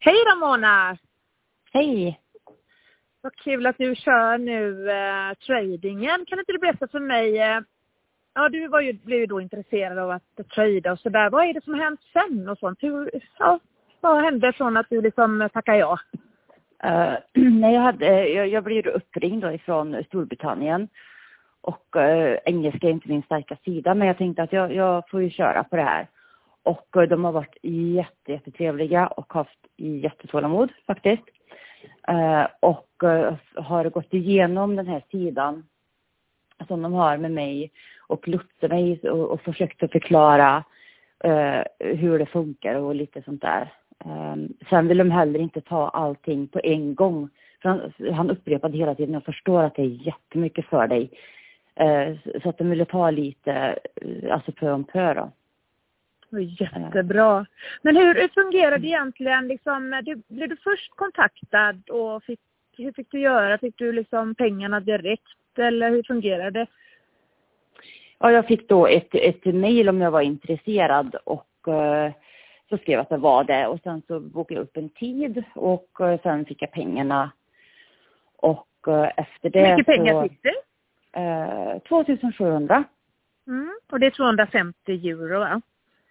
Hej Ramona! Hej! Vad kul att du kör nu eh, tradingen. Kan inte du berätta för mig? Eh, ja, du var ju, blev ju då intresserad av att trada och sådär. Vad är det som har hänt sen och sånt? Hur, ja, vad hände från att du liksom tackade ja? Uh, nej, jag, hade, jag, jag blev uppringd då ifrån Storbritannien och uh, engelska är inte min starka sida men jag tänkte att jag, jag får ju köra på det här. Och eh, de har varit jätte, jättetrevliga och haft jättetålamod faktiskt. Eh, och eh, har gått igenom den här sidan som de har med mig och lotsat mig och, och försökt att förklara hur det funkar och lite sånt där. Ehm, sen vill de heller inte ta allting på en gång. För han, han upprepade hela tiden, jag förstår att det är jättemycket för dig. Så att de ville ta lite, alltså pö om pö då. Jättebra. Men hur, hur fungerar det egentligen? Liksom, du, blev du först kontaktad och fick, hur fick du göra? Fick du liksom pengarna direkt eller hur fungerar det? Ja, jag fick då ett, ett mejl om jag var intresserad och uh, så skrev jag att det var det och sen så bokade jag upp en tid och eh, sen fick jag pengarna. Och eh, efter det Hur mycket pengar så, fick du? Eh, 2700. Mm. Och det är 250 euro va?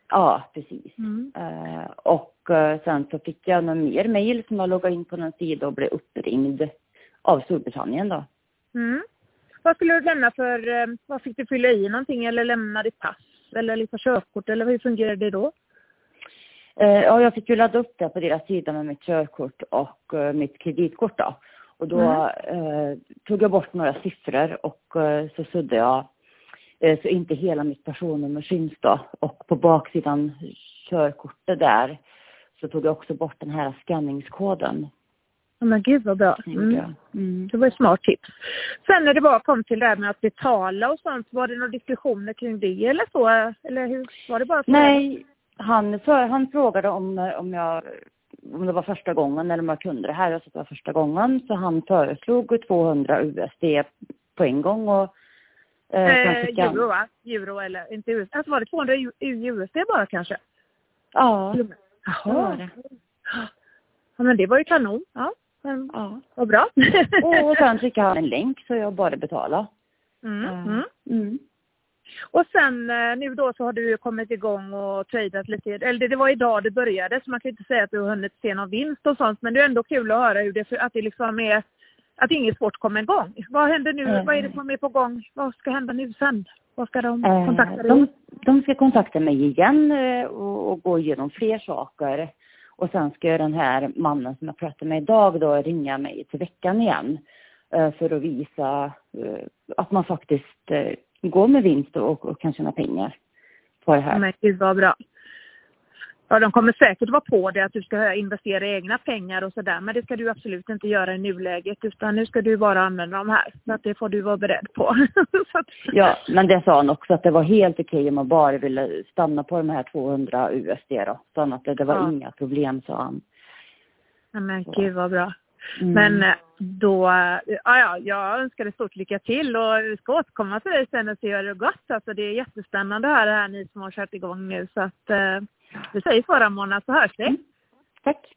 Ja, precis. Mm. Eh, och eh, sen så fick jag några mer mejl som jag loggade in på någon sida och blev uppringd av Storbritannien då. Mm. Vad skulle du lämna för, eh, vad fick du fylla i någonting eller lämna ditt pass eller lite körkort eller hur fungerade det då? Ja, jag fick ju ladda upp det på deras sida med mitt körkort och uh, mitt kreditkort då. Och då mm. uh, tog jag bort några siffror och uh, så suddade jag så inte hela mitt personnummer syns då. Och på baksidan körkortet där så tog jag också bort den här skanningskoden. Men gud vad bra. Mm. Mm. Det var ett smart tips. Sen när det bara kom till det här med att betala och sånt, var det några diskussioner kring det eller så? Eller hur? Var det bara så? Nej, han, för, han frågade om, om, jag, om det var första gången eller om jag kunde det här. Jag sa att det var första gången. Så han föreslog 200 USD på en gång. Och, eh, eh, euro va? Euro eller inte USD. Alltså var det 200 USD bara kanske? Ja. Jaha. Ja men det var ju kanon. Ja. Men, ja. Vad bra. och sen skickade han en länk så jag bara betalade. Mm. Mm. mm. Och sen eh, nu då så har du kommit igång och tradat lite, eller det var idag det började så man kan inte säga att du har hunnit se någon vinst och sånt men det är ändå kul att höra hur det, att det liksom är, att ingen sport kommer igång. Vad händer nu, mm. vad är det som är på gång, vad ska hända nu sen? Vad ska de eh, kontakta dig? De, de ska kontakta mig igen eh, och, och gå igenom fler saker. Och sen ska den här mannen som jag pratade med idag då ringa mig till veckan igen för att visa att man faktiskt gå med vinst och, och kan tjäna pengar på det här. Men gud vad bra. Ja, de kommer säkert vara på det att du ska investera egna pengar och sådär, men det ska du absolut inte göra i nuläget, utan nu ska du bara använda de här. Så att det får du vara beredd på. ja, men det sa han också att det var helt okej om man bara ville stanna på de här 200 USD då. Så att det, det var ja. inga problem, sa han. Ja, men gud vad bra. Mm. Men eh, då, ja, ja, jag önskar dig stort lycka till och vi ska återkomma till dig sen och se hur det har gått. Alltså det är jättespännande här, det här ni som har kört igång nu så att eh, vi säger så Ramona så hörs vi. Mm. Tack.